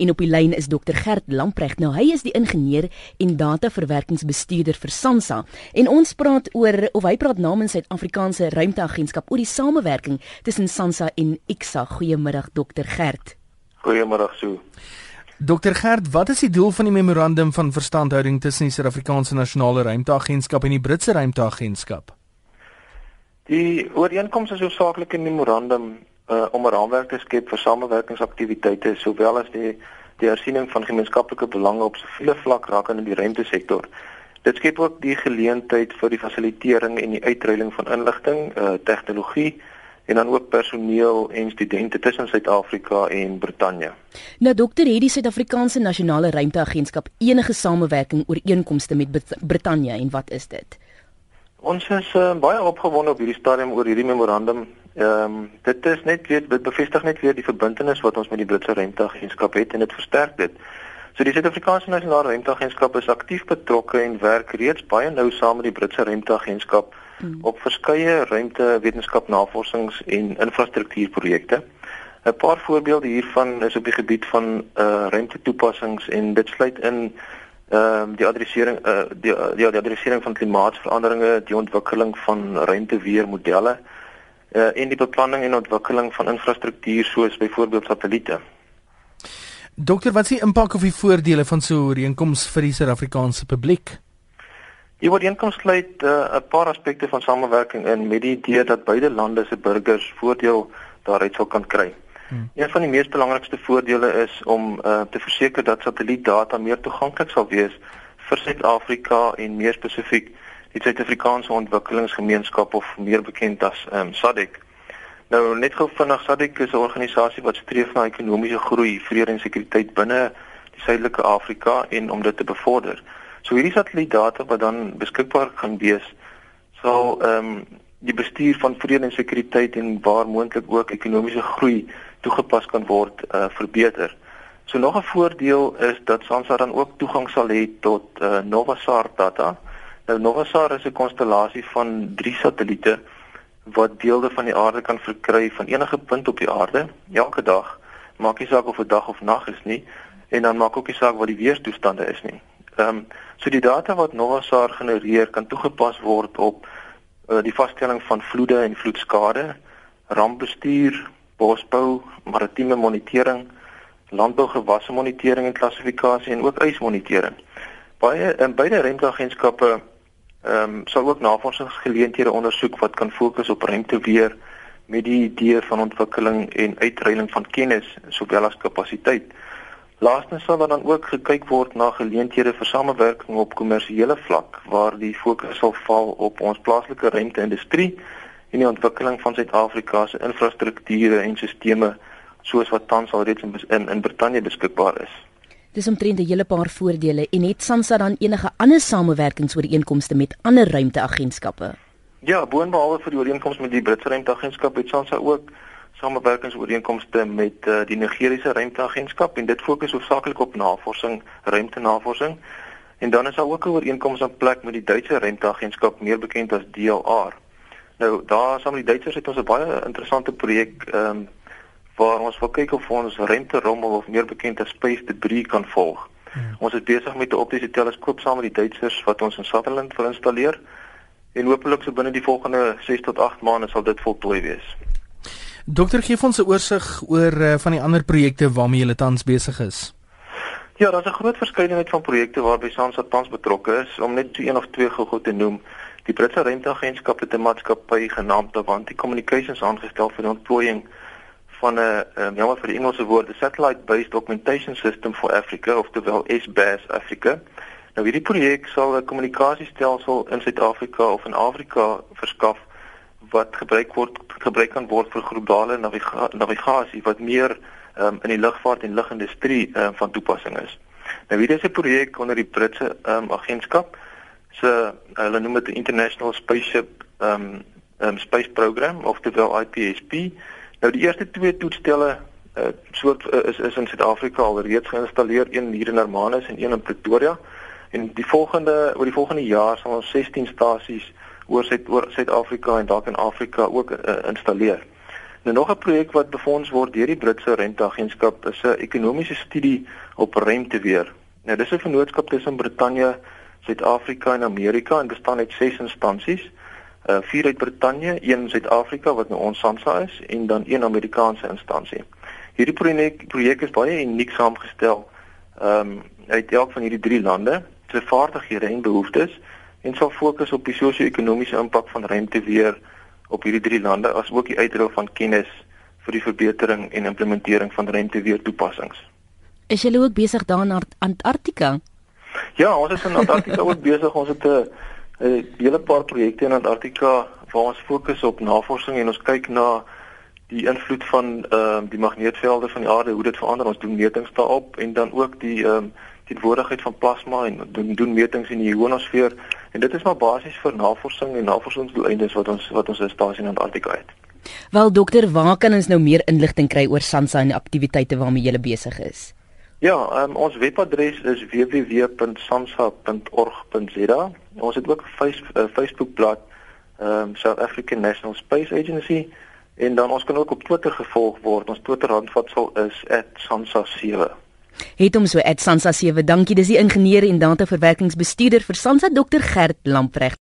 En op die lyn is Dr Gert Lamprecht. Nou hy is die ingenieur en dataverwerkingsbestuurder vir SANSA. En ons praat oor of hy praat namens Suid-Afrikaanse Ruimteagentskap oor die samewerking tussen SANSA en IXA. Goeiemiddag Dr Gert. Goeiemiddag Sue. Dr Gert, wat is die doel van die memorandum van verstandhouding tussen die Suid-Afrikaanse Nasionale Ruimteagentskap en die Britse Ruimteagentskap? Die ooreenkoms is hoofsaaklik 'n memorandum uh, om 'n raamwerk te skep vir samewerkingsaktiwiteite sowel as die die hersiening van gemeenskaplike belange op siviele vlak rakende die ruimtesektor. Dit skep ook die geleentheid vir die fasilitering en die uitruiling van inligting, uh, tegnologie en dan ook personeel en studente tussen Suid-Afrika en Brittanje. Nou dokter, het die Suid-Afrikaanse Nasionale Ruimteagentskap enige samewerking ooreenkomste met Brittanje en wat is dit? Ons is uh, baie opgewonde op hierdie stadium oor hierdie memorandum. Ehm um, dit is net weer dit bevestig net weer die verbintenis wat ons met die Britse Ruimteagentskap het en dit versterk dit. So die Suid-Afrikaanse Nasionale Ruimteagentskap is aktief betrokke en werk reeds baie nou saam met die Britse Ruimteagentskap hmm. op verskeie ruimtewetenskapnavorsings en infrastruktuurprojekte. 'n Paar voorbeelde hiervan is op die gebied van uh, ruimtetoepassings en dit sluit in ehm um, die adressering eh uh, die die die adressering van klimaatsveranderinge, die ontwikkeling van ruimteweermodelle eh uh, en die beplanning en ontwikkeling van infrastruktuur soos byvoorbeeld satelliete. Dokter, wat is die impak of die voordele van so 'n ooreenkoms vir die Suid-Afrikaanse publiek? Die ooreenkoms sluit eh, 'n uh, paar aspekte van samewerking in met die idee dat beide lande se burgers voordeel daaruit sal kan kry. Hmm. Een van die mees belangrikste voordele is om uh, te verseker dat satellietdata meer toeganklik sal wees vir Suid-Afrika en meer spesifiek die Suid-Afrikaanse Ontwikkelingsgemeenskap of meer bekend as um, SADC. Nou net gou vinnig SADC is 'n organisasie wat streef na ekonomiese groei, vrede en sekuriteit binne die Suidelike Afrika en om dit te bevorder. So hierdie satellietdata wat dan beskikbaar gaan wees sal ehm um, die bestuur van vrede en sekuriteit en waar moontlik ook ekonomiese groei toegepas kan word uh verbeter. So nog 'n voordeel is dat SANSA dan ook toegang sal hê tot uh Novasar data. Nou Novasar is 'n konstellasie van 3 satelliete wat beelde van die aarde kan verkry van enige punt op die aarde elke dag. Maak nie saak of dit dag of nag is nie en dan maak ook nie saak wat die weerstoestande is nie. Ehm um, so die data wat Novasar genereer kan toegepas word op uh, die vaststelling van vloede en vloedskade, rampbestuur, bosbou, maritieme monitering, landbougewasse monitering en klassifikasie en ook ysmonitering. Baie in beide ruimteagentskappe ehm um, sal ook navorsingsgeleenthede ondersoek wat kan fokus op ruimteweer met die idee van ontwikkeling en uitruiling van kennis sowel as kapasiteit. Laastens sal dan ook gekyk word na geleenthede vir samewerking op kommersiële vlak waar die fokus sal val op ons plaaslike ruimteindustrie en die ontwikkeling van Suid-Afrika se infrastrukture en stelsels soos wat tans alreeds in in, in Brittanje beskikbaar is. Dis omtrent 'n hele paar voordele en het SANSA dan enige ander samewerkingsooreenkomste met ander ruimteagentskappe? Ja, boonbehalwe vir die ooreenkoms met die Britse ruimteagentskap het SANSA ook samewerkingsooreenkomste met uh, die Nigeriese ruimteagentskap en dit fokus hoofsaaklik op navorsing, ruimtenavorsing. En dan is daar ook 'n ooreenkoms in plek met die Duitse ruimteagentskap, meer bekend as DLR. Nou daar saam met die Duitsers het ons 'n baie interessante projek ehm um, waar ons wil kyk of ons ruimterommel of meer bekend as space debris kan volg. Ja. Ons is besig met 'n optiese teleskoop saam met die Duitsers wat ons in Sutherland wil installeer en hopelik so binne die volgende 6 tot 8 maande sal dit voltooi wees. Dokter gee ons 'n oorsig oor uh, van die ander projekte waarmee julle tans besig is. Ja, daar's 'n groot verskeidenheid van projekte waarby SANSA tans betrokke is om net een of twee gou-gou te noem. Die Britse Ruimteagentskap het 'n maatskappy genaamd Avanti Communications aangestel vir die ontplooiing van 'n um, jammer vir die Engelse woord, the Satellite Based Augmentation System for Africa of terwyl SBAS Africa. Nou hierdie projek sal 'n kommunikasiestelsel in Suid-Afrika of in Afrika verskaf wat gebruik word gebruik kan word vir globale naviga navigasie wat meer um, in die lugvaart en lugindustrie um, van toepassing is. Nou hierdie is 'n projek onder die Britse um, agentskap se uh, hulle noem dit International Spaceship um, um Space Program of terwyl IPSP. Nou die eerste twee toestelle uh, soort uh, is is in Suid-Afrika al reeds geïnstalleer, een hier in Hermanus en een in Pretoria. En die volgende oor die volgende jaar sal ons 16 stasies oor Suid oor Suid-Afrika en dalk in Afrika ook uh, installeer. Nou nog 'n projek wat befonds word deur die Britse Renteagentskap is 'n ekonomiese studie op renteweer. Nou dis 'n vennootskap tussen Brittanje, Suid-Afrika en Amerika en bestaan uit 6 instansies. Uh vier uit Brittanje, een in Suid-Afrika wat nou ons SANSA is en dan een Amerikaanse instansie. Hierdie projek projek is baie uniek saamgestel. Ehm um, uit elk van hierdie drie lande se vaardighede en behoeftes en sal fokus op die sosio-ekonomiese impak van renteweer op hierdie drie lande asook die uitrol van kennis vir die verbetering en implementering van renteweer toepassings. Is julle ook besig daar in Antarktika? Ja, ons is in Antarktika ook besig. Ons het 'n 'n hele paar projekte in Antarktika waar ons fokus op navorsing en ons kyk na die invloed van ehm uh, die magneetvelde van die aarde, hoe dit verander. Ons doen metings daarop en dan ook die ehm um, die teenwoordigheid van plasma en doen doen metings in die ionosfeer en dit is maar basies vir navorsing en navorsingsdoeleindes wat ons wat ons stasie in Antarktika het. Wel dokter, waar kan ons nou meer inligting kry oor SANSA en die aktiwiteite waarmee jy besig is? Ja, um, ons webadres is www.sansa.org.za. Ons het ook 'n face, uh, Facebookblad, ehm um, South African National Space Agency en dan ons kan ook op Twitter gevolg word. Ons Twitter handvatsel is @sansa7. Het hom so @sansa7. Dankie. Dis die ingenieur en dataverwerkingsbestuurder vir Sansa Dr Gert Lamprecht.